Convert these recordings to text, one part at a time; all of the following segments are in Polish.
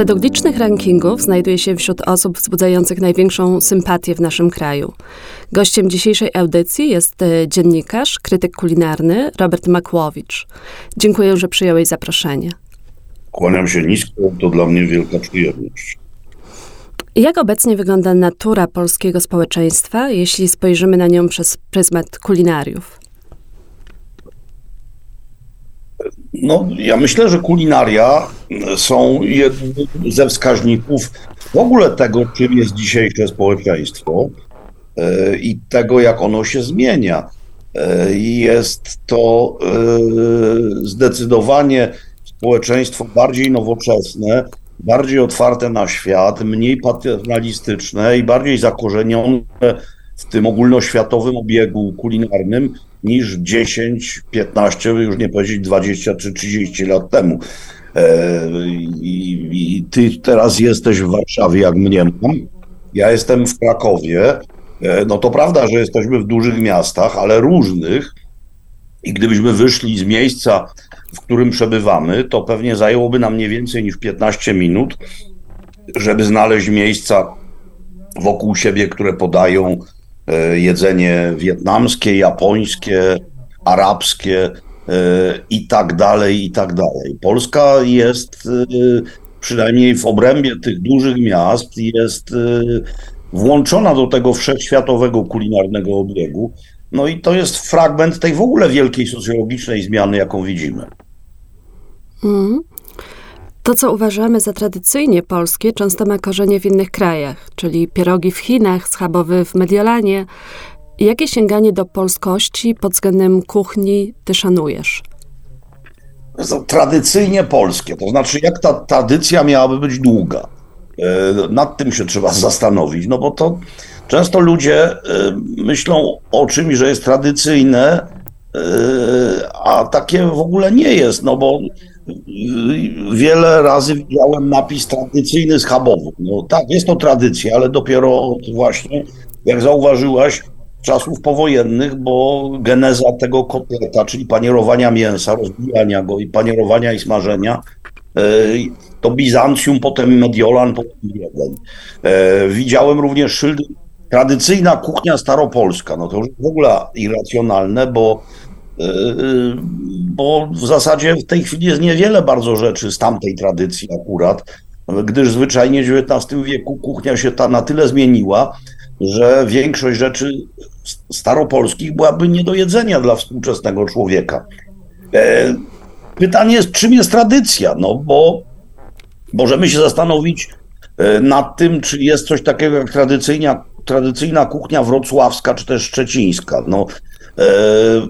Według licznych rankingów znajduje się wśród osób wzbudzających największą sympatię w naszym kraju. Gościem dzisiejszej audycji jest e, dziennikarz, krytyk kulinarny Robert Makłowicz. Dziękuję, że przyjąłeś zaproszenie. Kłaniam się nisko, to dla mnie wielka przyjemność. Jak obecnie wygląda natura polskiego społeczeństwa, jeśli spojrzymy na nią przez pryzmat kulinariów? No, ja myślę, że kulinaria są jednym ze wskaźników w ogóle tego, czym jest dzisiejsze społeczeństwo e, i tego, jak ono się zmienia. E, jest to e, zdecydowanie społeczeństwo bardziej nowoczesne, bardziej otwarte na świat, mniej paternalistyczne i bardziej zakorzenione w tym ogólnoświatowym obiegu kulinarnym niż 10, 15, już nie powiedzieć 20 czy 30 lat temu. E, I, i ty teraz jesteś w Warszawie, jak mnie mam. Ja jestem w Krakowie. E, no to prawda, że jesteśmy w dużych miastach, ale różnych. I gdybyśmy wyszli z miejsca, w którym przebywamy, to pewnie zajęłoby nam nie więcej niż 15 minut, żeby znaleźć miejsca wokół siebie, które podają jedzenie wietnamskie, japońskie, arabskie e, i tak dalej, i tak dalej. Polska jest, e, przynajmniej w obrębie tych dużych miast, jest włączona do tego wszechświatowego kulinarnego obiegu. No i to jest fragment tej w ogóle wielkiej socjologicznej zmiany, jaką widzimy. Mm. To, co uważamy za tradycyjnie polskie, często ma korzenie w innych krajach, czyli pierogi w Chinach, schabowy w Mediolanie. Jakie sięganie do polskości pod względem kuchni ty szanujesz? Tradycyjnie polskie, to znaczy jak ta tradycja miałaby być długa. E, nad tym się trzeba zastanowić, no bo to często ludzie e, myślą o czymś, że jest tradycyjne, e, a takie w ogóle nie jest, no bo wiele razy widziałem napis tradycyjny schabowy. No tak, jest to tradycja, ale dopiero od właśnie, jak zauważyłaś, czasów powojennych, bo geneza tego kotleta, czyli panierowania mięsa, rozbijania go i panierowania i smażenia, e, to Bizancjum, potem Mediolan, potem Wiedeń. Widziałem również szyldy tradycyjna kuchnia staropolska. No to już w ogóle irracjonalne, bo bo w zasadzie w tej chwili jest niewiele bardzo rzeczy z tamtej tradycji akurat, gdyż zwyczajnie w XIX wieku kuchnia się ta na tyle zmieniła, że większość rzeczy staropolskich byłaby nie do jedzenia dla współczesnego człowieka. E, pytanie jest, czym jest tradycja? No bo możemy się zastanowić e, nad tym, czy jest coś takiego jak tradycyjna, tradycyjna kuchnia wrocławska, czy też szczecińska. No, E,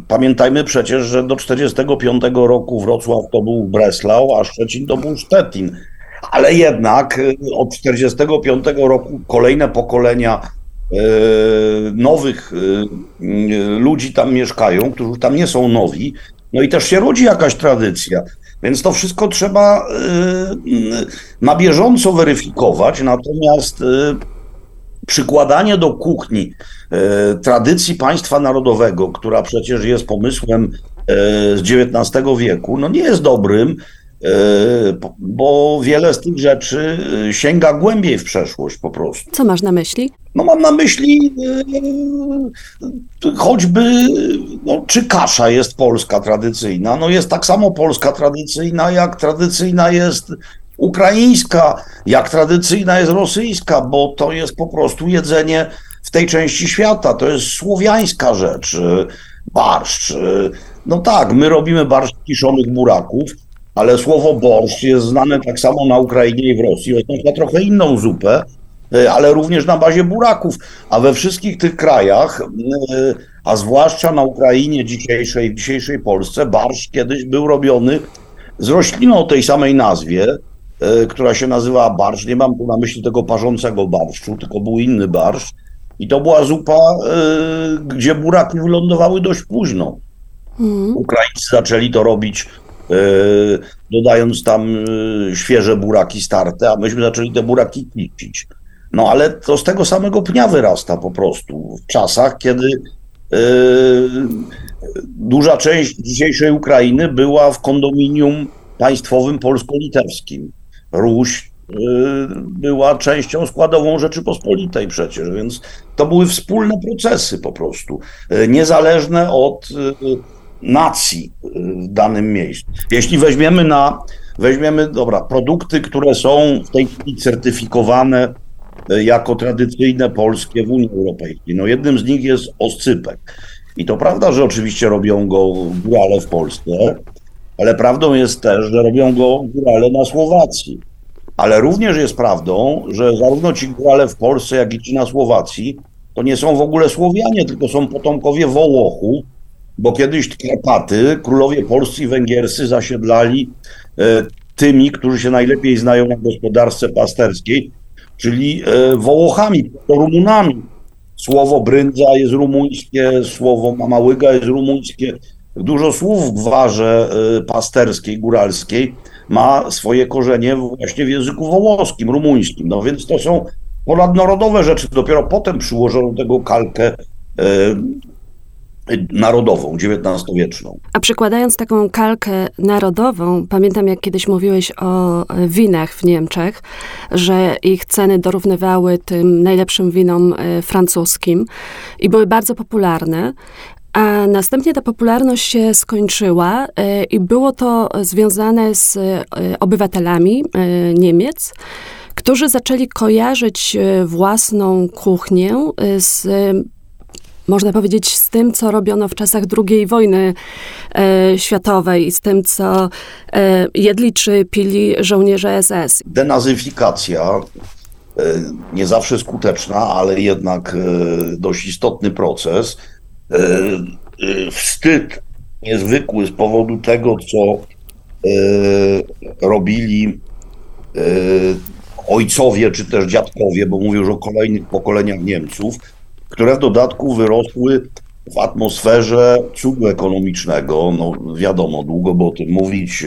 pamiętajmy przecież, że do 1945 roku Wrocław to był Breslau, a Szczecin to był Szczecin. Ale jednak e, od 1945 roku kolejne pokolenia e, nowych ludzi tam mieszkają, którzy tam nie są nowi, no i też się rodzi jakaś tradycja. Więc to wszystko trzeba na bieżąco weryfikować, natomiast przykładanie do kuchni e, tradycji państwa narodowego, która przecież jest pomysłem e, z XIX wieku, no nie jest dobrym, e, bo wiele z tych rzeczy sięga głębiej w przeszłość po prostu. Co masz na myśli? No mam na myśli choćby, no, czy kasza jest polska tradycyjna. No jest tak samo polska tradycyjna, jak tradycyjna jest ukraińska, jak tradycyjna jest rosyjska, bo to jest po prostu jedzenie w tej części świata. To jest słowiańska rzecz. Y, barszcz. Y, no tak, my robimy barszcz kiszonych buraków, ale słowo borszcz jest znane tak samo na Ukrainie i w Rosji. Oznacza trochę inną zupę, y, ale również na bazie buraków. A we wszystkich tych krajach, a zwłaszcza na Ukrainie dzisiejszej, w dzisiejszej Polsce, barszcz kiedyś był robiony z rośliną o tej samej nazwie, która się nazywała barszcz. Nie mam tu na myśli tego parzącego barszczu, tylko był inny barszcz. I to była zupa, e, gdzie buraki wylądowały dość późno. Mm. Ukraińcy zaczęli to robić, e, dodając tam świeże buraki starte, a myśmy zaczęli te buraki kicić. No ale to z tego samego pnia wyrasta po prostu. W czasach, kiedy duża część dzisiejszej Ukrainy była w kondominium państwowym polsko-litewskim. Ruś, była częścią składową Rzeczypospolitej przecież, więc to były wspólne procesy po prostu, niezależne od nacji w danym miejscu. Jeśli weźmiemy na, weźmiemy, dobra, produkty, które są w tej chwili certyfikowane jako tradycyjne polskie w Unii Europejskiej, no jednym z nich jest oscypek. I to prawda, że oczywiście robią go górale w Polsce, ale prawdą jest też, że robią go górale na Słowacji. Ale również jest prawdą, że zarówno ci górale w Polsce, jak i ci na Słowacji, to nie są w ogóle Słowianie, tylko są potomkowie Wołochu, bo kiedyś Karpaty, królowie polscy i węgierscy zasiedlali e, tymi, którzy się najlepiej znają na gospodarce pasterskiej, czyli e, Wołochami, Rumunami. Słowo bryndza jest rumuńskie, słowo mamałyga jest rumuńskie. Dużo słów w gwarze y, pasterskiej, góralskiej ma swoje korzenie właśnie w języku wołoskim, rumuńskim. No więc to są ponadnarodowe rzeczy. Dopiero potem przyłożono tego kalkę y, narodową, XIX-wieczną. A przykładając taką kalkę narodową, pamiętam jak kiedyś mówiłeś o winach w Niemczech, że ich ceny dorównywały tym najlepszym winom y, francuskim i były bardzo popularne. A następnie ta popularność się skończyła e, i było to związane z e, obywatelami e, Niemiec, którzy zaczęli kojarzyć własną kuchnię z można powiedzieć, z tym, co robiono w czasach II wojny e, światowej z tym, co e, jedli czy pili żołnierze SS. Denazyfikacja, e, nie zawsze skuteczna, ale jednak dość istotny proces, wstyd niezwykły z powodu tego, co e, robili ojcowie czy też dziadkowie, bo mówię już o kolejnych pokoleniach Niemców, które w dodatku wyrosły w atmosferze cudu ekonomicznego. No wiadomo, długo by o tym mówić.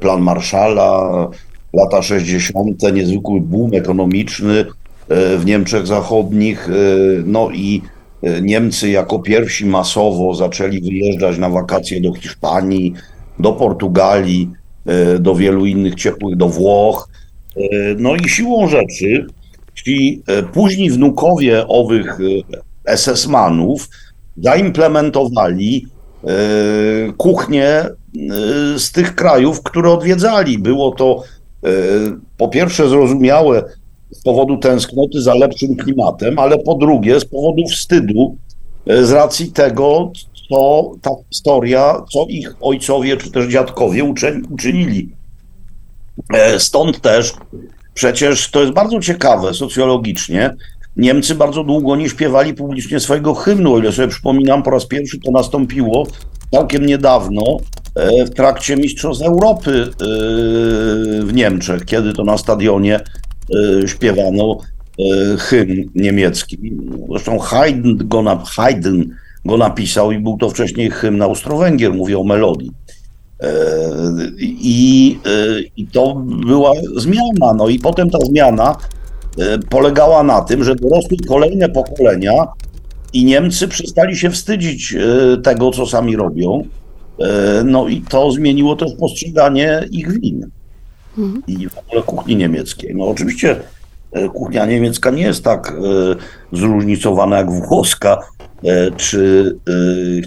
Plan Marszala, lata 60., niezwykły boom ekonomiczny w Niemczech Zachodnich, no i Niemcy jako pierwsi masowo zaczęli wyjeżdżać na wakacje do Hiszpanii, do Portugalii, e, do wielu innych ciepłych, do Włoch. E, no i siłą rzeczy ci późni wnukowie owych SS-manów zaimplementowali kuchnię z tych krajów, które odwiedzali. Było to po pierwsze zrozumiałe z powodu tęsknoty za lepszym klimatem, ale po drugie z powodu wstydu e, z racji tego, co ta historia, co ich ojcowie czy też dziadkowie uczynili. E, stąd też przecież to jest bardzo ciekawe socjologicznie. Niemcy bardzo długo nie śpiewali publicznie swojego hymnu. O ile sobie przypominam, po raz pierwszy to nastąpiło całkiem niedawno e, w trakcie Mistrzostw Europy w Niemczech, kiedy to na stadionie śpiewano e, hymn niemiecki. Zresztą Haydn go, na, Haydn go napisał i był to wcześniej hymn Austro-Węgier, mówię o melodii. E, I, I to była zmiana. No i potem ta zmiana polegała na tym, że dorosły kolejne pokolenia i Niemcy przestali się wstydzić tego, co sami robią. No i to zmieniło też postrzeganie ich win i w ogóle kuchni niemieckiej. No oczywiście e, kuchnia niemiecka nie jest tak e, zróżnicowana jak włoska e, czy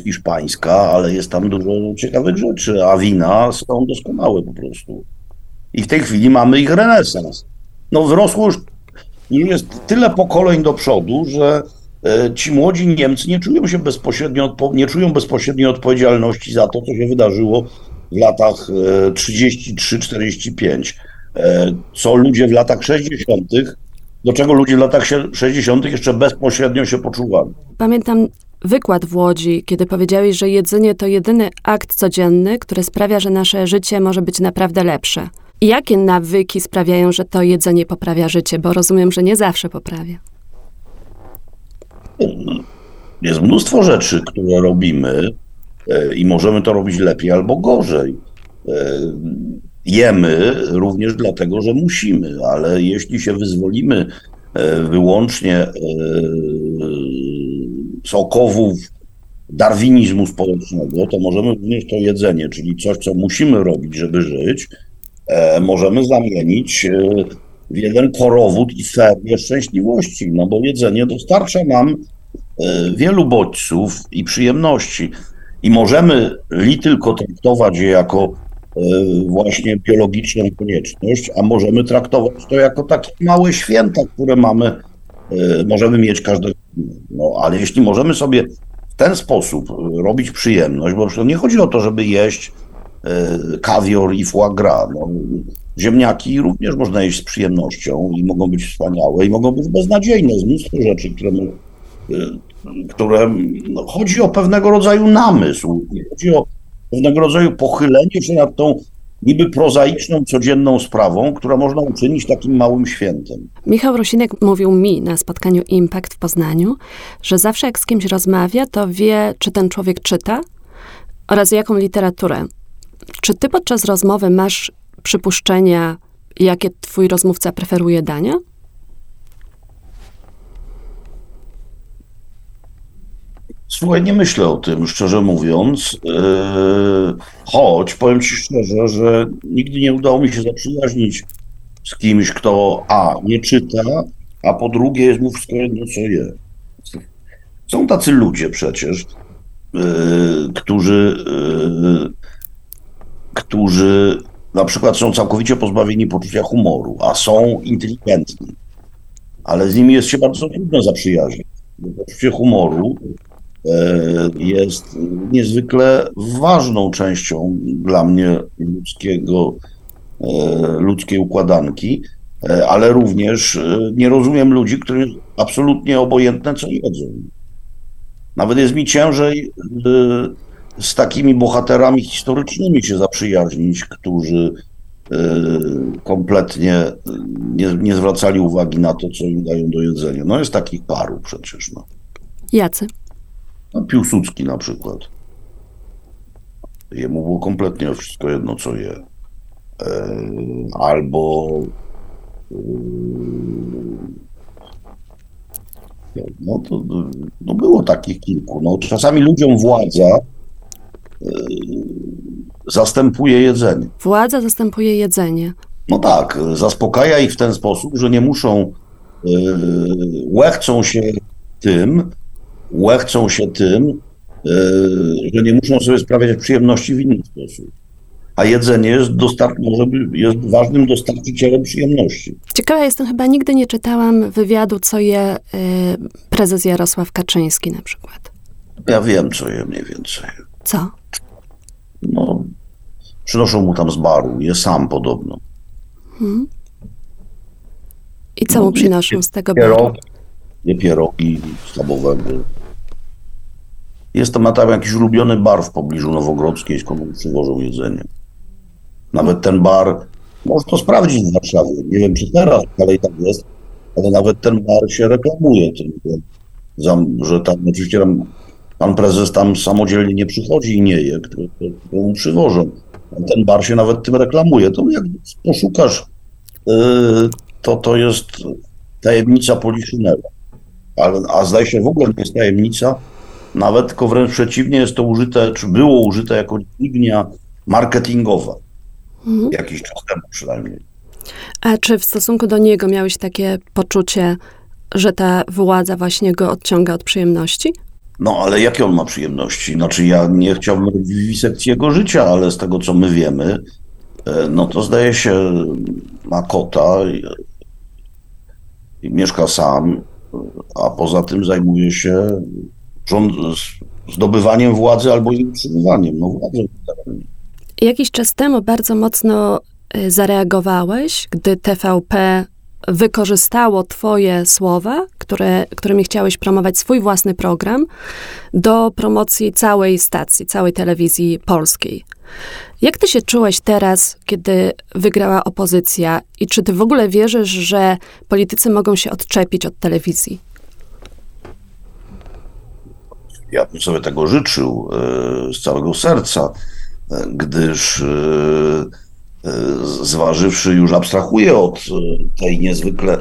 hiszpańska, ale jest tam dużo ciekawych rzeczy, a wina są doskonałe po prostu. I w tej chwili mamy ich renesans. No wyrosło już jest tyle pokoleń do przodu, że ci młodzi Niemcy nie czują się bezpośrednio, nie czują bezpośredniej odpowiedzialności za to, co się wydarzyło w latach 33-45, e, e, co ludzie w latach 60., do czego ludzie w latach 60. jeszcze bezpośrednio się poczuwali. Pamiętam wykład w Łodzi, kiedy powiedziałeś, że jedzenie to jedyny akt codzienny, który sprawia, że nasze życie może być naprawdę lepsze. I jakie nawyki sprawiają, że to jedzenie poprawia życie? Bo rozumiem, że nie zawsze poprawia. Jest mnóstwo rzeczy, które robimy, E, i możemy to robić lepiej albo gorzej. E, jemy również dlatego, że musimy, ale jeśli się wyzwolimy e, wyłącznie z okowów darwinizmu społecznego, to możemy również to jedzenie, czyli coś, co musimy robić, żeby żyć, e, możemy zamienić e, w jeden korowód i ferię szczęśliwości, no bo jedzenie dostarcza nam e, wielu bodźców i przyjemności. I możemy li tylko traktować je jako właśnie biologiczną konieczność, a możemy traktować to jako takie małe święta, które mamy, możemy mieć każdego. No ale jeśli możemy sobie w ten sposób robić przyjemność, bo nie chodzi o to, żeby jeść kawior i foie gras. No, ziemniaki również można jeść z przyjemnością i mogą być wspaniałe i mogą być beznadziejne. Z mnóstwo rzeczy, które, które no, chodzi o pewnego rodzaju namysł, chodzi o pewnego rodzaju pochylenie się nad tą niby prozaiczną, codzienną sprawą, która można uczynić takim małym świętem. Michał Rosinek mówił mi na spotkaniu Impact w Poznaniu, że zawsze jak z kimś rozmawia, to wie, czy ten człowiek czyta oraz jaką literaturę. Czy ty podczas rozmowy masz przypuszczenia, jakie twój rozmówca preferuje dania? Słuchaj, nie myślę o tym, szczerze mówiąc. Yy, choć powiem ci szczerze, że nigdy nie udało mi się zaprzyjaźnić z kimś, kto A nie czyta, a po drugie jest mu wszystko jedno, co je. Są tacy ludzie przecież, yy, którzy, yy, którzy na przykład są całkowicie pozbawieni poczucia humoru, a są inteligentni. Ale z nimi jest się bardzo trudno zaprzyjaźnić. Poczucie humoru e, jest niezwykle ważną częścią dla mnie ludzkiego, e, ludzkiej układanki, e, ale również nie rozumiem ludzi, którym jest absolutnie obojętne, co jedzą. Nawet jest mi ciężej z takimi bohaterami historycznymi się zaprzyjaźnić, którzy e, kompletnie nie, nie, zwracali uwagi na to, co im dają do jedzenia. No jest takich paru przecież. No. Jacy? No, Piłsudski na przykład. Jemu było kompletnie wszystko jedno, co je. E, albo e, no to no było takich kilku. No, czasami ludziom władza zastępuje jedzenie. Władza zastępuje jedzenie. No tak, zaspokaja ich w ten sposób, że nie muszą, łechcą się tym, łechcą się tym, yy, że nie muszą sobie sprawiać przyjemności w inny sposób. A jedzenie jest, dostar- jest ważnym dostarczycielem przyjemności. Ciekawa jestem, chyba nigdy nie czytałam wywiadu, co je yy, prezes Jarosław Kaczyński na przykład. Ja wiem, co je mniej więcej. Co? No, przynoszą mu tam z baru, je sam podobno. Hmm. I co no, mu przynoszą z tego baru? Nie pierogi schabowego. Jest tam, ma tam jakiś ulubiony bar w pobliżu Nowogrodzkiej, skąd przywożą jedzenie. Nawet ten bar, można to sprawdzić w Warszawie. Nie wiem, czy teraz dalej tak jest, ale nawet ten bar się reklamuje tym, że tam oczywiście tam Pan prezes tam samodzielnie nie przychodzi i nie je, tylko mu przywożą. Ten bar się nawet tym reklamuje. To jak poszukasz, y, to to jest tajemnica Poliszynela. A, a zdaje się w ogóle nie jest tajemnica, nawet tylko wręcz przeciwnie, jest to użyte, czy było użyte jako dźwignia marketingowa. Mhm. Jakiś czas temu przynajmniej. A czy w stosunku do niego miałeś takie poczucie, że ta władza właśnie go odciąga od przyjemności? No ale jakie on ma przyjemności? Znaczy ja nie chciałbym robić wisekcji jego życia, ale z tego co my wiemy, e, no to zdaje się ma kota i, i mieszka sam, a poza tym zajmuje się rząd, zdobywaniem władzy albo jej utrzymywaniem. No władzą. Jakiś czas temu bardzo mocno e, zareagowałeś, gdy TVP wykorzystało Twoje słowa, które, którymi chciałeś promować swój własny program, do promocji całej stacji, całej telewizji polskiej. Jak ty się czułeś teraz, kiedy wygrała opozycja i czy ty w ogóle wierzysz, że politycy mogą się odczepić od telewizji? Ja bym sobie tego życzył e, z całego serca, e, gdyż e, zważywszy, już abstrahuję od tej niezwykle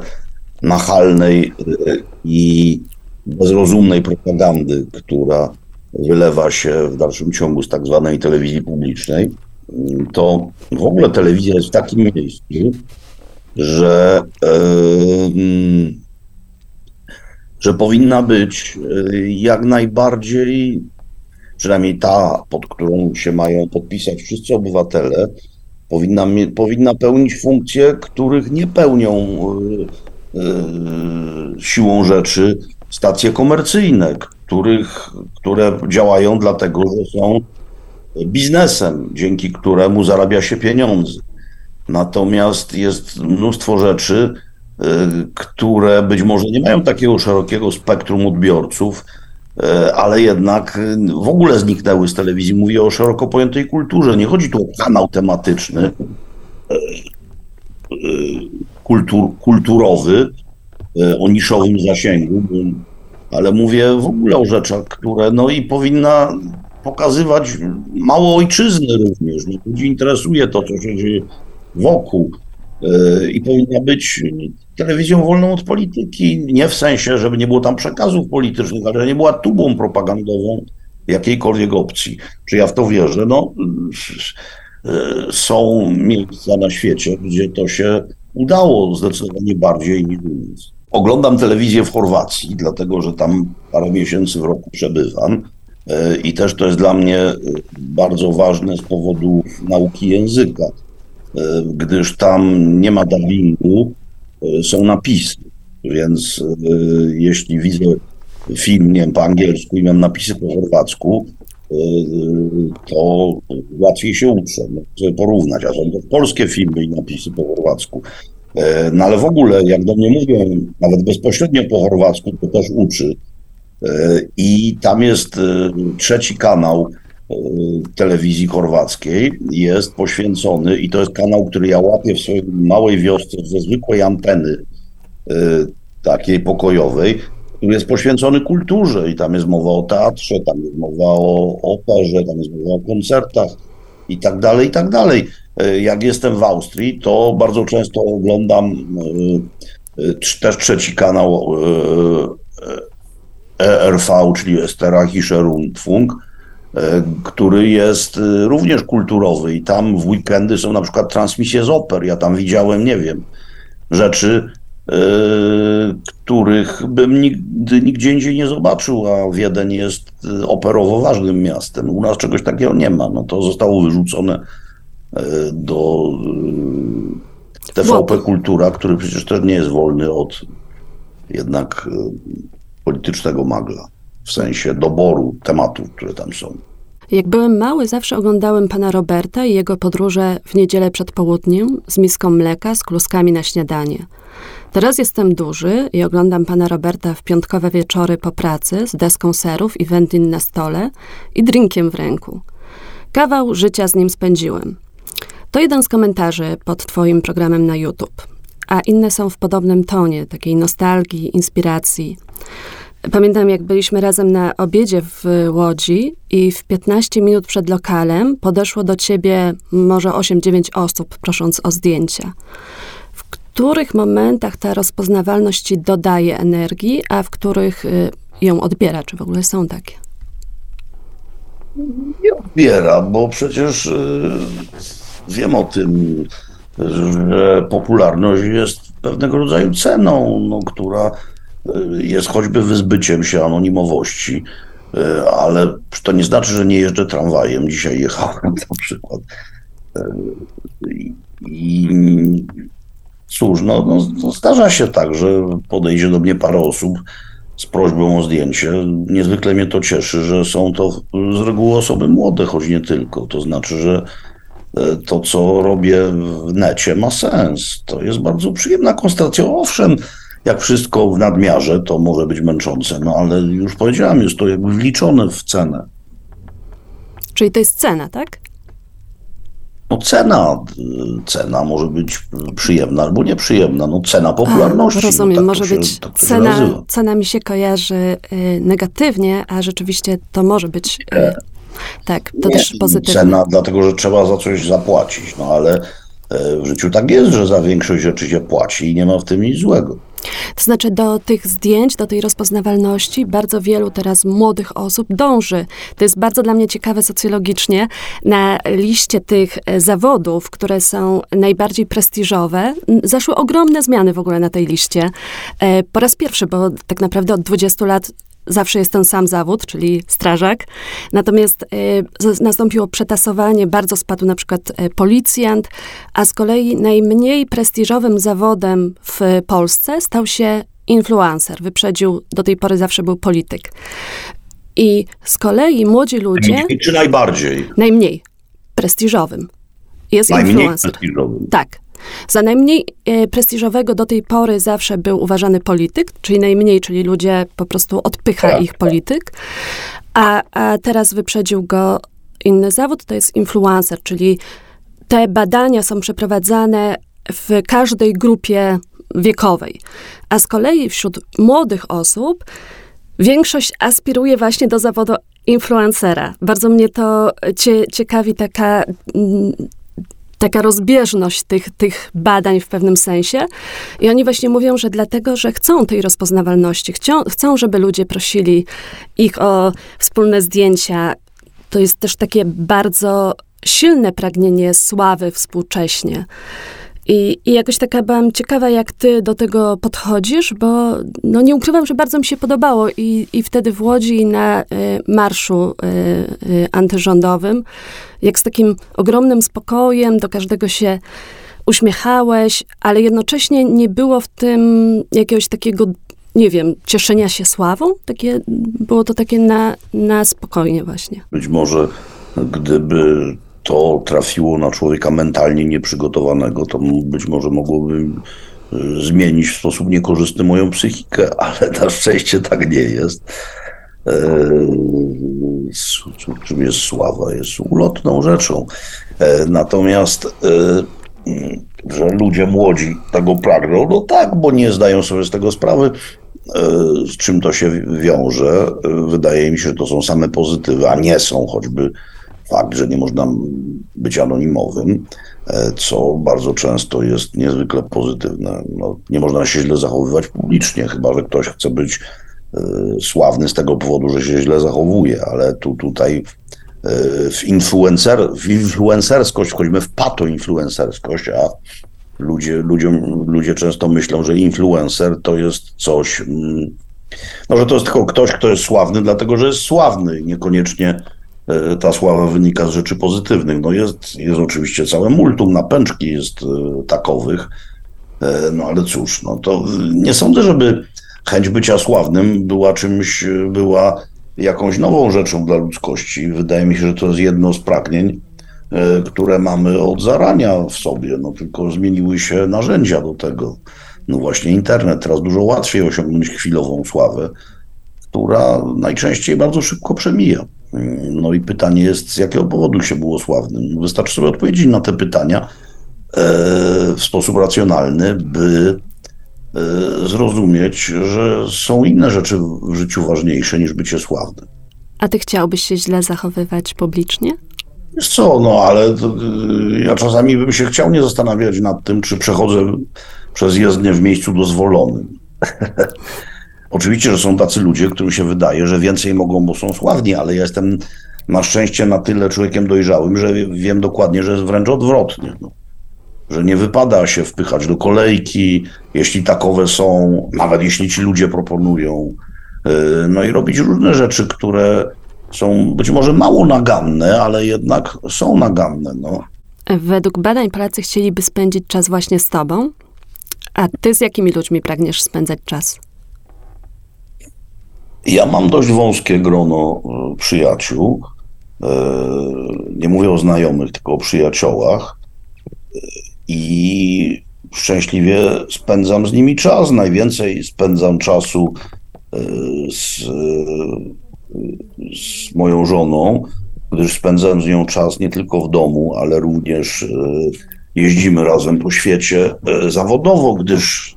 nachalnej e, i bezrozumnej propagandy, która wylewa się w dalszym ciągu z tak zwanej telewizji publicznej, e, to w ogóle telewizja jest w takim miejscu, że, że powinna być jak najbardziej, przynajmniej ta, pod którą się mają podpisać wszyscy obywatele, powinna, powinna pełnić funkcje, których nie pełnią siłą rzeczy stacje komercyjne, których, które działają dlatego, że są biznesem, dzięki któremu zarabia się pieniądze. Natomiast jest mnóstwo rzeczy, y, które być może nie mają takiego szerokiego spektrum odbiorców, y, ale jednak w ogóle zniknęły z telewizji. Mówię o szeroko pojętej kulturze. Nie chodzi tu o kanał tematyczny, y, kultur, kulturowy, o niszowym zasięgu, ale mówię w ogóle o rzeczach, które no i powinna pokazywać mało ojczyzny również. No, ludzi interesuje to, co się dzieje wokół e, i powinna być telewizją wolną od polityki. Nie w sensie, żeby nie było tam przekazów politycznych, ale że nie była tubą propagandową jakiejkolwiek opcji. Czy ja w to wierzę? No, e, są miejsca na świecie, gdzie to się udało zdecydowanie bardziej niż u nas. Oglądam telewizję w Chorwacji, dlatego że tam parę miesięcy w roku przebywam. E, I też to jest dla mnie e, bardzo ważne z powodu nauki języka, e, gdyż tam nie ma dubbingu, są napisy. Więc jeśli widzę film nie wiem, po angielsku i mam napisy po chorwacku, to łatwiej się uczę, chcę porównać, a są to polskie filmy i napisy po chorwacku. No ale w ogóle, jak do mnie mówią, nawet bezpośrednio po chorwacku, to też uczy. E, I tam jest e, trzeci kanał e, telewizji chorwackiej, jest poświęcony, i to jest kanał, który ja łapię w swojej małej wiosce ze zwykłej anteny takiej pokojowej, który jest poświęcony kulturze i tam jest mowa o teatrze, tam jest mowa o operze, tam jest mowa o koncertach i tak dalej, i tak dalej. Jak jestem w Austrii, to bardzo często oglądam też trzeci kanał ERV, czyli Esterachische Rundfunk, e, który jest e, również kulturowy i tam w weekendy są na przykład transmisje z oper. Ja tam widziałem, nie wiem, rzeczy, e, których bym nigdy, nigdzie indziej nie zobaczył, a Wiedeń jest operowo ważnym miastem. U nas czegoś takiego nie ma. No to zostało wyrzucone do TVP Kultura, który przecież też nie jest wolny od jednak politycznego magla, w sensie doboru tematów, które tam są. Jak byłem mały, zawsze oglądałem pana Roberta i jego podróże w niedzielę przed południem z miską mleka, z kluskami na śniadanie. Teraz jestem duży i oglądam pana Roberta w piątkowe wieczory po pracy z deską serów i wędlin na stole i drinkiem w ręku. Kawał życia z nim spędziłem. To jeden z komentarzy pod twoim programem na YouTube, a inne są w podobnym tonie, takiej nostalgii, inspiracji. Pamiętam, jak byliśmy razem na obiedzie w Łodzi i w 15 minut przed lokalem podeszło do ciebie może 8-9 osób, prosząc o zdjęcia. Których momentach ta rozpoznawalność dodaje energii, a w których y, ją odbiera? Czy w ogóle są takie? Nie odbiera, bo przecież y, wiem o tym, że popularność jest pewnego rodzaju ceną, no, która jest choćby wyzbyciem się anonimowości, ale to nie znaczy, że nie jeżdżę tramwajem. Dzisiaj jechałem na przykład. I cóż, no, no, no zdarza się tak, że podejdzie do mnie parę osób z prośbą o zdjęcie. Niezwykle mnie to cieszy, że są to z reguły osoby młode, choć nie tylko. To znaczy, że e, to, co robię w necie, ma sens. To jest bardzo przyjemna konstatacja. Owszem, jak wszystko w nadmiarze, to może być męczące, no ale już powiedziałem, jest to jakby wliczone w cenę. Czyli to jest cena, tak? No cena, cena może być przyjemna albo nieprzyjemna, no cena popularności. A, no rozumiem, no, tak może się, być tak cena, cena mi się kojarzy y, negatywnie, a rzeczywiście to może być y, tak, to nie, też pozytywnie. Cena, dlatego że trzeba za coś zapłacić, no ale y, w życiu tak jest, że za większość rzeczy się płaci i nie ma w tym nic złego. To znaczy do tych zdjęć, do tej rozpoznawalności bardzo wielu teraz młodych osób dąży. To jest bardzo dla mnie ciekawe socjologicznie. Na liście tych e, zawodów, które są najbardziej prestiżowe, zaszły ogromne zmiany w ogóle na tej liście. E, po raz pierwszy, bo tak naprawdę od 20 lat zawsze jest ten sam zawód, czyli strażak. Natomiast y, nastąpiło przetasowanie, bardzo spadł na przykład y, policjant, a z kolei najmniej prestiżowym zawodem w Polsce stał się influencer. Wyprzedził, do tej pory zawsze był polityk. I z kolei młodzi ludzie... Najmniej czy najbardziej? Najmniej prestiżowym. Jest najmniej influencer. Prestiżowym. Tak. Za najmniej e, prestiżowego do tej pory zawsze był uważany polityk, czyli najmniej, czyli ludzie po prostu odpycha tak. ich polityk, a, a teraz wyprzedził go inny zawód, to jest influencer, czyli te badania są przeprowadzane w każdej grupie wiekowej. A z kolei wśród młodych osób większość aspiruje właśnie do zawodu influencera. Bardzo mnie to cie, ciekawi taka mm, taka rozbieżność tych, tych badań w pewnym sensie. I oni właśnie mówią, że dlatego, że chcą tej rozpoznawalności, chcą, chcą żeby ludzie prosili ich o wspólne zdjęcia. To jest też takie bardzo silne pragnienie sławy współcześnie. I, I jakoś taka byłam ciekawa, jak ty do tego podchodzisz, bo no nie ukrywam, że bardzo mi się podobało i, i wtedy w Łodzi na y, marszu y, y, antyrządowym, jak z takim ogromnym spokojem do każdego się uśmiechałeś, ale jednocześnie nie było w tym jakiegoś takiego, nie wiem, cieszenia się sławą. Takie, było to takie na, na spokojnie właśnie. Być może gdyby to trafiło na człowieka mentalnie nieprzygotowanego, to być może mogłoby y, zmienić w sposób niekorzystny moją psychikę, ale na szczęście tak nie jest. E, czym jest sława? Jest ulotną rzeczą. E, natomiast, że ludzie młodzi tego pragną, no tak, bo nie zdają sobie z tego sprawy, z czym to się wiąże. Wydaje mi się, że to są same pozytywy, a nie są choćby fakt, że nie można być anonimowym, e, co bardzo często jest niezwykle pozytywne. No, nie można się źle zachowywać publicznie, chyba że ktoś chce być e, sławny z tego powodu, że się źle zachowuje, ale tu tutaj e, w, influencer, w influencerskość wchodzimy w pato-influencerskość, a ludzie, ludziom, ludzie często myślą, że influencer to jest coś, mm, no, że to jest tylko ktoś, kto jest sławny, dlatego że jest sławny, niekoniecznie ta sława wynika z rzeczy pozytywnych. No jest, jest oczywiście całe multum napęczki jest e, takowych, e, no ale cóż, no to nie sądzę, żeby chęć bycia sławnym była czymś, była jakąś nową rzeczą dla ludzkości. Wydaje mi się, że to jest jedno z pragnień, które mamy od zarania w sobie, no tylko zmieniły się narzędzia do tego. No właśnie internet, teraz dużo łatwiej osiągnąć chwilową sławę, która najczęściej bardzo szybko przemija. No i pytanie jest, z jakiego powodu się było sławnym? Wystarczy sobie odpowiedzieć na te pytania e, w sposób racjonalny, by e, zrozumieć, że są inne rzeczy w życiu ważniejsze niż bycie sławnym. A ty chciałbyś się źle zachowywać publicznie? Wiesz co, no ale to, e, ja czasami bym się chciał nie zastanawiać nad tym, czy przechodzę przez jezdnię w miejscu dozwolonym. Oczywiście, że są tacy ludzie, którym się wydaje, że więcej mogą, bo są sławni, ale ja jestem na szczęście na tyle człowiekiem dojrzałym, że wiem dokładnie, że jest wręcz odwrotnie. No. Że nie wypada się wpychać do kolejki, jeśli takowe są, nawet jeśli ci ludzie proponują. Y, no i robić różne rzeczy, które są być może mało naganne, ale jednak są naganne. No. Według badań Polacy chcieliby spędzić czas właśnie z tobą. A ty z jakimi ludźmi pragniesz spędzać czas? Ja mam dość wąskie grono e, przyjaciół. E, nie mówię o znajomych, tylko o przyjaciołach. E, I szczęśliwie spędzam z nimi czas. Najwięcej spędzam czasu z, z moją żoną, gdyż spędzam z nią czas nie tylko w domu, ale również jeździmy razem po świecie zawodowo, gdyż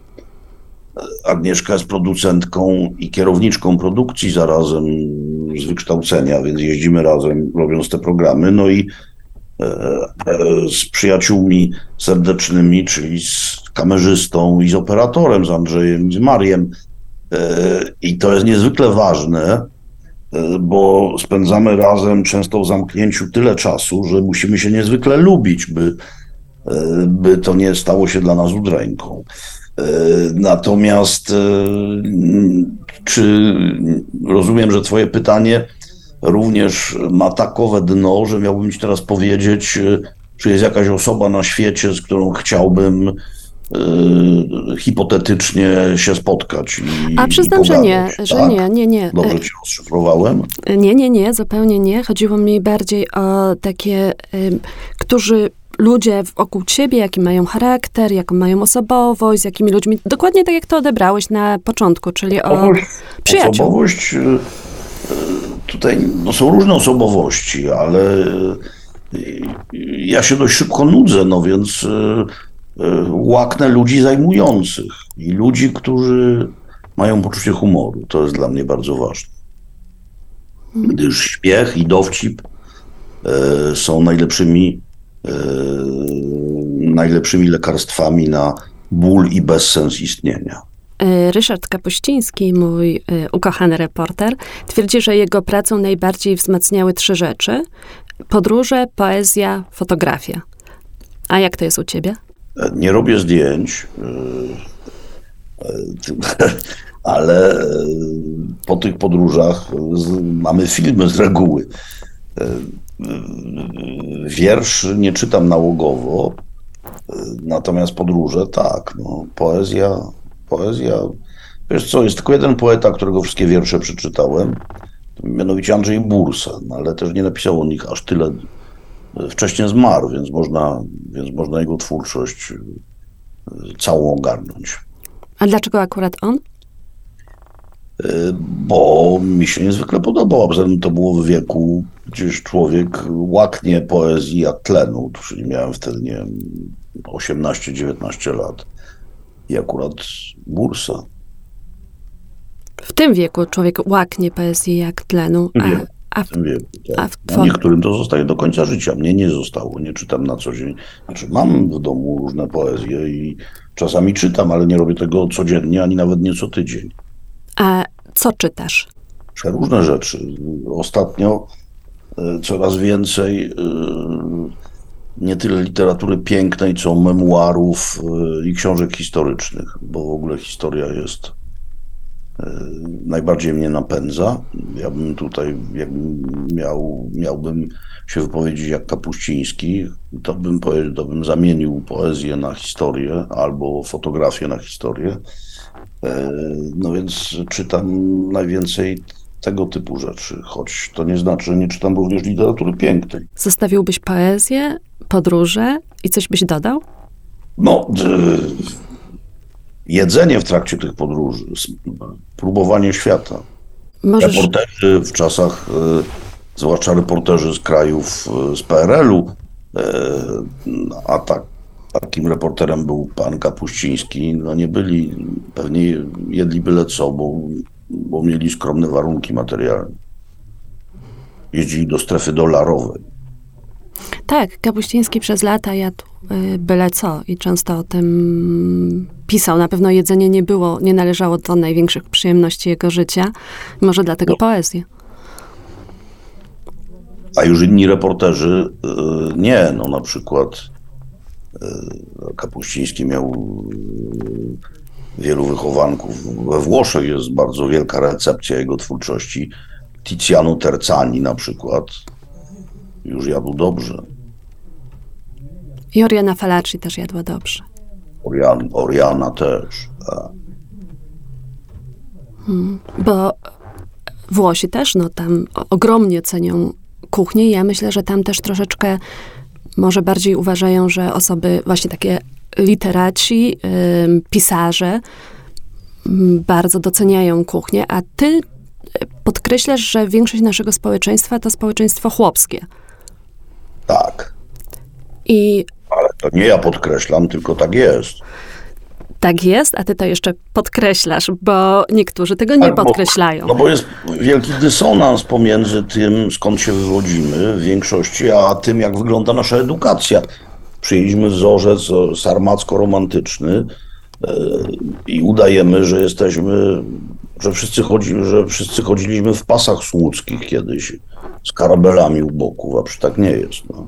Agnieszka jest producentką i kierowniczką produkcji zarazem z wykształcenia, więc jeździmy razem, robiąc te programy. No i z przyjaciółmi serdecznymi, czyli z kamerzystą i z operatorem, z Andrzejem i z Mariem. I to jest niezwykle ważne, bo spędzamy razem często w zamknięciu tyle czasu, że musimy się niezwykle lubić, by, by to nie stało się dla nas udręką. Natomiast czy rozumiem, że Twoje pytanie również ma takowe dno, że miałbym Ci teraz powiedzieć, czy jest jakaś osoba na świecie, z którą chciałbym Y, hipotetycznie się spotkać. I, A przyznam, że nie, że tak? nie, nie, nie. Dobrze cię rozszyfrowałem? Nie, nie, nie, zupełnie nie. Chodziło mi bardziej o takie, y, którzy ludzie wokół ciebie, jaki mają charakter, jaką mają osobowość, z jakimi ludźmi, dokładnie tak jak to odebrałeś na początku, czyli o przyjaciół. Osobowość, y, y, tutaj no, są różne osobowości, ale ja się dość szybko nudzę, no więc łaknę ludzi zajmujących i ludzi, którzy mają poczucie humoru. To jest dla mnie bardzo ważne. Gdyż śmiech i dowcip e, są najlepszymi, e, najlepszymi lekarstwami na ból i bezsens istnienia. Ryszard Kapuściński, mój ukochany reporter, twierdzi, że jego pracą najbardziej wzmacniały trzy rzeczy: podróże, poezja, fotografia. A jak to jest u ciebie? Nie robię zdjęć, e, e, ale po tych podróżach mamy filmy z reguły. E, wiersz nie czytam nałogowo, natomiast podróże tak. No, poezja, poezja. Wiesz co, jest tylko jeden poeta, którego wszystkie wiersze przeczytałem, mianowicie Andrzej Bursa, no, ale też nie napisał o nich aż tyle wcześniej zmarł, więc można, więc można jego twórczość y, całą ogarnąć. A dlaczego akurat on? Y, bo mi się niezwykle podobał, tym to było w wieku, gdzieś człowiek łaknie poezji jak tlenu, czyli miałem wtedy, nie wiem, 18-19 lat i akurat bursa. W tym wieku człowiek łaknie poezji jak tlenu, a, a w, wieku, tak. a w no, niektórym to zostaje do końca życia. Mnie nie zostało, nie czytam na co dzień. Znaczy, mam w domu różne poezje i czasami czytam, ale nie robię tego codziennie, ani nawet nie co tydzień. A co czytasz? Różne rzeczy. Ostatnio e, coraz więcej e, nie tyle literatury pięknej, co memuarów e, i książek historycznych, bo w ogóle historia jest najbardziej mnie napędza. Ja bym tutaj, jakbym miał, miałbym się wypowiedzieć jak Kapuściński, to bym, to bym zamienił poezję na historię albo fotografię na historię. E, no więc czytam najwięcej tego typu rzeczy, choć to nie znaczy, że nie czytam również literatury pięknej. Zostawiłbyś poezję, podróże i coś byś dodał? No, jedzenie w trakcie tych podróży, próbowanie świata. Możesz... Reporterzy w czasach, e, zwłaszcza reporterzy z krajów e, z PRL-u, e, a tak, takim reporterem był pan Kapuściński, no nie byli, pewnie jedli byle co, bo, bo mieli skromne warunki materialne. Jeździli do strefy dolarowej. Tak, Kapuściński przez lata jadł y, byle co i często o tym pisał. Na pewno jedzenie nie było, nie należało do największych przyjemności jego życia. Może dlatego no. poezję. A już inni reporterzy y, nie, no na przykład y, Kapuściński miał wielu wychowanków. We Włoszech jest bardzo wielka recepcja jego twórczości. Tiziano Terzani na przykład już jadł dobrze. I Oriana Falacci też jadła dobrze. Orian, Oriana też. Tak. Hmm, bo Włosi też, no tam ogromnie cenią kuchnię. Ja myślę, że tam też troszeczkę może bardziej uważają, że osoby właśnie takie literaci, yy, pisarze yy, bardzo doceniają kuchnię, a ty podkreślasz, że większość naszego społeczeństwa to społeczeństwo chłopskie. Tak. I... Ale to nie ja podkreślam, tylko tak jest. Tak jest, a ty to jeszcze podkreślasz, bo niektórzy tego nie Tak, podkreślają. No bo jest wielki dysonans pomiędzy tym, skąd się wywodzimy w większości, a tym, jak wygląda nasza edukacja. Przyjęliśmy wzorzec e, sarmacko-romantyczny e, i udajemy, że jesteśmy, że wszyscy, chodzi, że wszyscy chodziliśmy w pasach słudzkich kiedyś z karabelami u boków, a przy tak nie jest. No.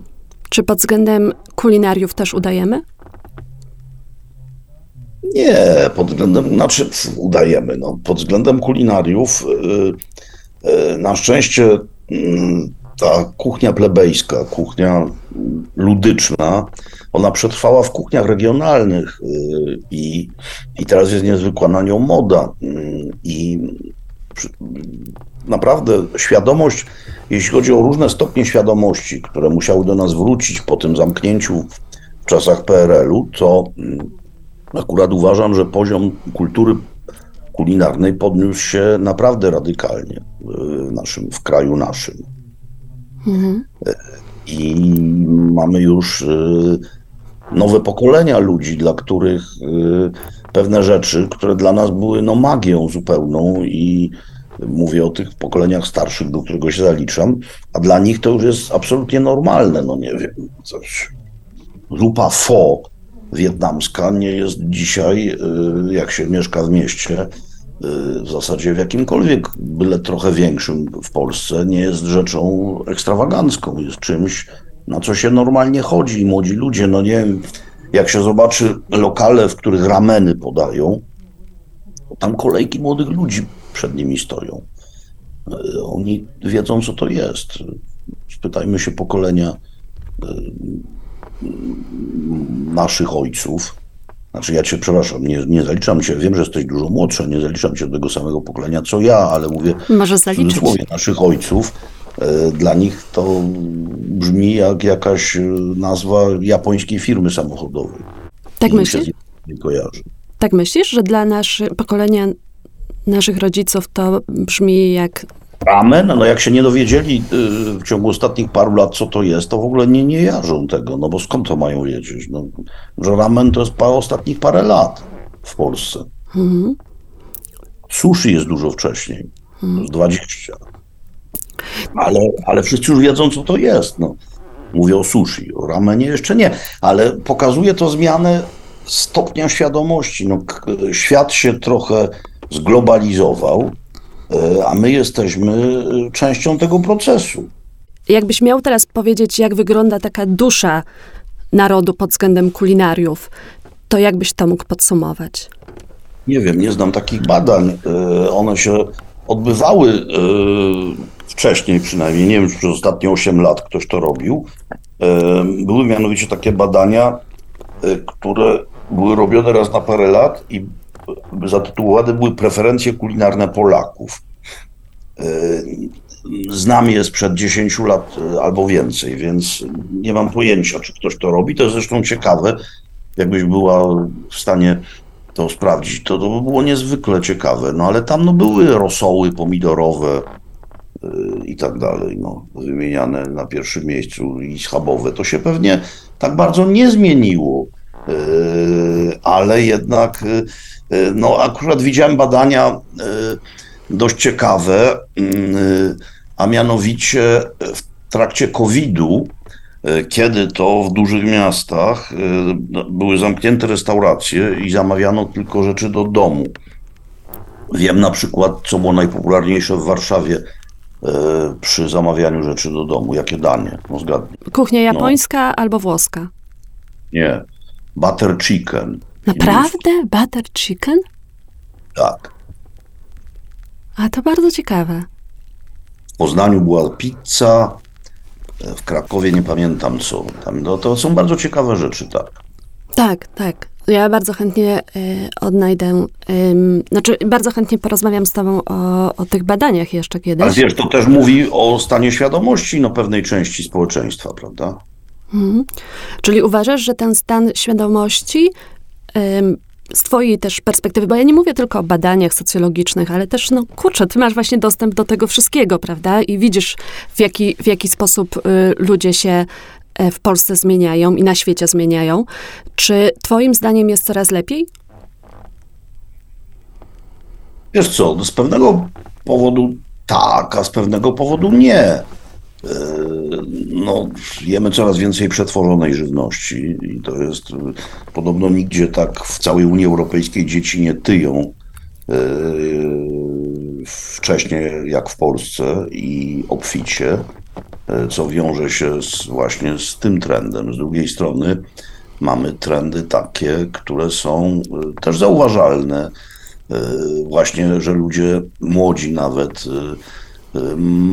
Czy pod względem kulinariów też udajemy? Nie, pod względem, znaczy udajemy, no, pod względem kulinariów y, y, na szczęście mm, ta kuchnia plebejska, kuchnia ludyczna, ona przetrwała w kuchniach regionalnych y, i, i teraz jest niezwykła na nią moda Mm, i naprawdę świadomość, jeśli chodzi o różne stopnie świadomości, które musiały do nas wrócić po tym zamknięciu w czasach PRL-u, to mm, Akurat uważam, że poziom kultury kulinarnej podniósł się naprawdę radykalnie w, naszym, w kraju naszym. I mamy już y, nowe pokolenia ludzi, dla których y, pewne rzeczy, które dla nas były no, magią zupełną i mówię o tych pokoleniach starszych, do którego się zaliczam, a dla nich to już jest absolutnie normalne, no nie wiem, coś. Pho wietnamska nie jest dzisiaj, y, jak się mieszka w mieście, y, w zasadzie w jakimkolwiek, byle trochę większym w Polsce, nie jest rzeczą ekstrawagancką, jest czymś, na co się normalnie chodzi. Młodzi ludzie, no nie wiem, jak się zobaczy lokale, w których rameny podają, to tam kolejki młodych ludzi przed nimi stoją. Y, Oni wiedzą, co to jest. Spytajmy się pokolenia naszych ojców. Znaczy ja cię przepraszam, nie, nie zaliczam cię, wiem, że jesteś dużo młodsza, nie zaliczam cię do tego samego pokolenia co ja, ale mówię Może w cudzysłowie naszych ojców. E, Dla nich to brzmi jak jakaś e, nazwa japońskiej firmy samochodowej. Tak myślisz? nie kojarzy. Tak myślisz, że dla naszy, pokolenia naszych rodziców to brzmi jak Ramen, no jak się nie dowiedzieli y, w ciągu ostatnich paru lat, co to jest, to w ogóle nie, nie jarzą tego, no bo skąd to mają wiedzieć? No, że ramen to jest pa, ostatnich parę lat w Polsce. Sushi jest dużo wcześniej, jest 20. Ale, ale wszyscy już wiedzą, co to jest. No. Mówię o sushi, o ramenie jeszcze nie, ale pokazuje to zmianę stopnia świadomości. No, świat się trochę zglobalizował, e, a my jesteśmy e, częścią tego procesu. Jakbyś miał teraz powiedzieć, jak wygląda taka dusza narodu pod względem kulinariów, to jakbyś to mógł podsumować? Nie wiem, nie znam takich badań. E, One się odbywały wcześniej przynajmniej, nie wiem, czy przez ostatnie 8 lat ktoś to robił. E, Były mianowicie takie badania, e, które były robione raz na parę lat i zatytułowane były preferencje kulinarne Polaków. E, Znam je sprzed 10 lat albo więcej, więc nie mam pojęcia, czy ktoś to robi. To jest zresztą ciekawe, jakbyś była w stanie to sprawdzić, to, to by było niezwykle ciekawe. No ale tam no, były rosoły pomidorowe i tak dalej, no, wymieniane na pierwszym miejscu i schabowe. To się pewnie tak bardzo nie zmieniło, y, ale jednak, y, y, no akurat widziałem badania y, dość ciekawe, y, a mianowicie w trakcie COVID-u kiedy to w dużych miastach no, były zamknięte restauracje i zamawiano tylko rzeczy do domu. Wiem na przykład, co było najpopularniejsze w Warszawie przy zamawianiu rzeczy do domu. Jakie danie? No zgadnij. Kuchnia japońska albo włoska? Nie. Butter chicken. Naprawdę? Butter chicken? Tak. A to bardzo ciekawe. W Poznaniu była pizza, e, w Krakowie nie pamiętam co. Tam, no, to są bardzo ciekawe rzeczy, tak. Tak, tak. Ja bardzo chętnie y, odnajdę, znaczy bardzo chętnie porozmawiam z tobą o, o tych badaniach jeszcze Ale kiedyś. wiesz, to też mówi o stanie świadomości no, pewnej części społeczeństwa, prawda? Czyli uważasz, że ten stan świadomości z twojej też perspektywy, bo ja nie mówię tylko o badaniach socjologicznych, ale też, no kurczę, ty masz właśnie dostęp do tego wszystkiego, prawda? I widzisz, w jaki, w jaki sposób y, ludzie się E, w Polsce zmieniają i na świecie zmieniają. Czy Twoim zdaniem jest coraz lepiej? Wiesz co, no z pewnego powodu tak, a z pewnego powodu nie. E, no, jemy coraz więcej przetworzonej żywności i to jest podobno nigdzie tak w całej Unii Europejskiej dzieci nie tyją wcześniej jak w Polsce i obficie, co wiąże się z, właśnie z tym trendem. Z drugiej strony mamy trendy takie, które są też zauważalne. Właśnie, że ludzie młodzi nawet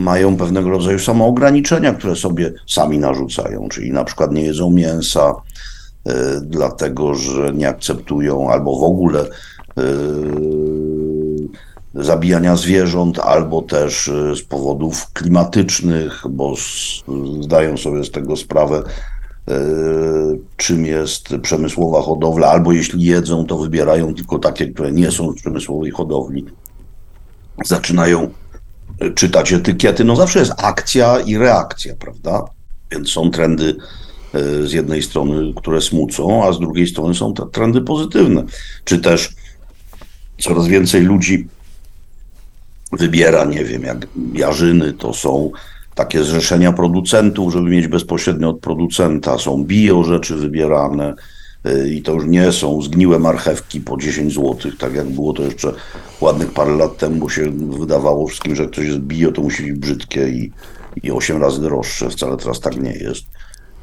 mają pewnego rodzaju samoograniczenia, które sobie sami narzucają, czyli na przykład nie jedzą mięsa, e, dlatego że nie akceptują albo w ogóle e, zabijania zwierząt, albo też e, z powodów klimatycznych, bo zdają sobie z tego sprawę, czym jest przemysłowa hodowla, albo jeśli jedzą, to wybierają tylko takie, które nie są z przemysłowej hodowli. Zaczynają czytać etykiety, no zawsze jest akcja i reakcja, prawda? Więc są trendy z jednej strony, które smucą, a z drugiej strony są te trendy pozytywne. Czy też coraz więcej ludzi wybiera, nie wiem, jak jarzyny, to są takie zrzeszenia producentów, żeby mieć bezpośrednio od producenta, są bio rzeczy wybierane, Y, i to już nie są zgniłe marchewki po 10 zł, tak jak było to jeszcze ładnych parę lat temu, bo się wydawało wszystkim, że ktoś jest bio, to musi być brzydkie i, i 8 razy droższe. Wcale teraz tak nie jest.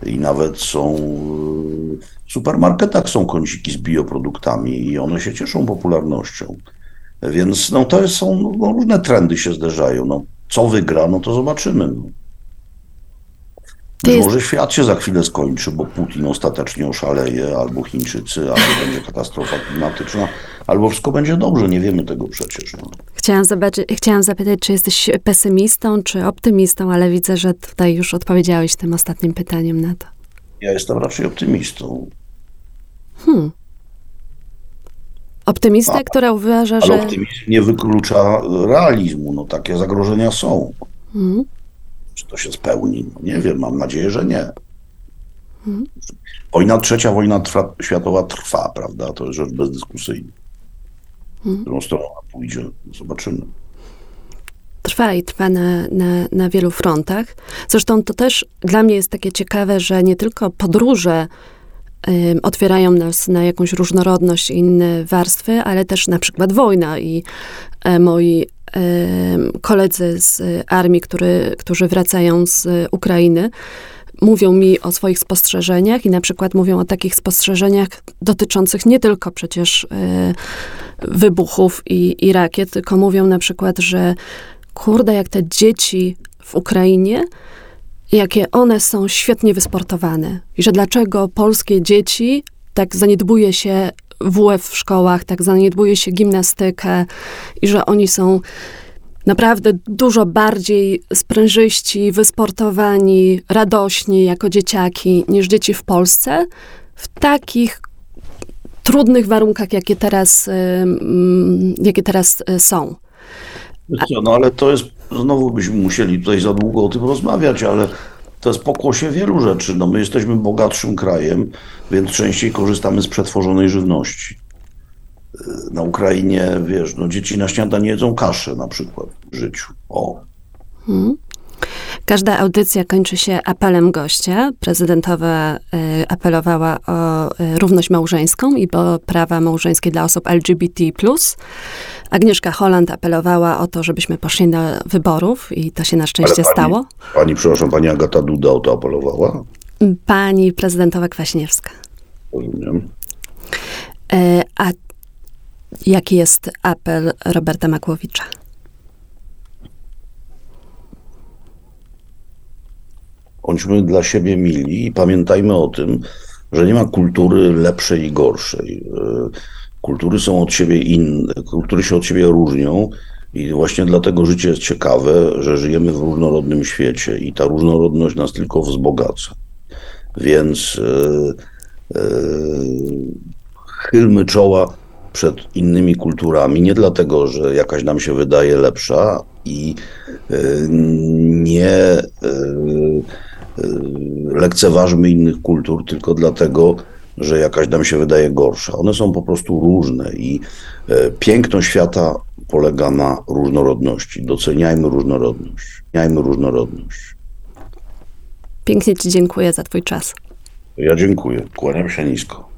I nawet są y, w supermarketach są kąciki z bioproduktami i one się cieszą popularnością. Więc no, to są no, różne trendy się zderzają. No, co wygra, no to zobaczymy. No. Być jest... może świat się za chwilę skończy, bo Putin ostatecznie oszaleje, albo Chińczycy, albo będzie katastrofa klimatyczna, albo wszystko będzie dobrze, nie wiemy tego przecież. No. Chciałam, zobaczyć, chciałam zapytać, czy jesteś pesymistą, czy optymistą, ale widzę, że tutaj już odpowiedziałeś tym ostatnim pytaniem na to. Ja jestem raczej optymistą. Hmm. Optymista, A, która uważa, ale że... optymizm nie wyklucza realizmu. No takie zagrożenia są. Hmm. Czy to się spełni? No nie wiem, mam nadzieję, że nie. Wojna trzecia, wojna trwa, światowa trwa, prawda? To jest rzecz bezdyskusyjna. W którą stronę pójdzie, zobaczymy. Trwa i trwa na, na, na wielu frontach. Zresztą to też dla mnie jest takie ciekawe, że nie tylko podróże otwierają nas na jakąś różnorodność i inne warstwy, ale też na przykład wojna i y, moi koledzy z armii, który, którzy wracają z Ukrainy, mówią mi o swoich spostrzeżeniach i na przykład mówią o takich spostrzeżeniach dotyczących nie tylko przecież e, wybuchów i, i rakiet, tylko mówią na przykład, że kurde, jak te dzieci w Ukrainie, jakie one są świetnie wysportowane. I że dlaczego polskie dzieci tak zaniedbuje się WF w szkołach, tak zaniedbuje się gimnastykę i że oni są naprawdę dużo bardziej sprężyści, wysportowani, radośni jako dzieciaki niż dzieci w Polsce, w takich trudnych warunkach, jakie teraz, jakie teraz y, są. No ale to jest, znowu byśmy musieli tutaj za długo o tym rozmawiać, ale to jest pokłosie wielu rzeczy. No my jesteśmy bogatszym krajem, więc częściej korzystamy z przetworzonej żywności. Na Ukrainie, wiesz, no dzieci na śniadanie jedzą kaszę na przykład w życiu. O. Hmm. Każda audycja kończy się apelem gościa. Prezydentowa y, apelowała o y, równość małżeńską i o prawa małżeńskie dla osób LGBT. Agnieszka Holland apelowała o to, żebyśmy poszli do wyborów i to się na szczęście pani, stało. Pani, przepraszam, pani Agata Duda o to apelowała? Pani prezydentowa Kwaśniewska. Rozumiem. E, a jaki jest apel Roberta Makłowicza? Bądźmy dla siebie mili i pamiętajmy o tym, że nie ma kultury lepszej i gorszej. E, kultury są od siebie inne, kultury się od siebie różnią i właśnie dlatego życie jest ciekawe, że żyjemy w różnorodnym świecie i ta różnorodność nas tylko wzbogaca. Więc yy, yy, chylmy czoła przed innymi kulturami, nie dlatego, że jakaś nam się wydaje lepsza i nie Y, lekceważmy innych kultur tylko dlatego, że jakaś nam się wydaje gorsza. One są po prostu różne i y, piękno świata polega na różnorodności. Doceniajmy różnorodność. Doceniajmy różnorodność. Pięknie Ci dziękuję za Twój czas. Ja dziękuję. Kłaniam się nisko.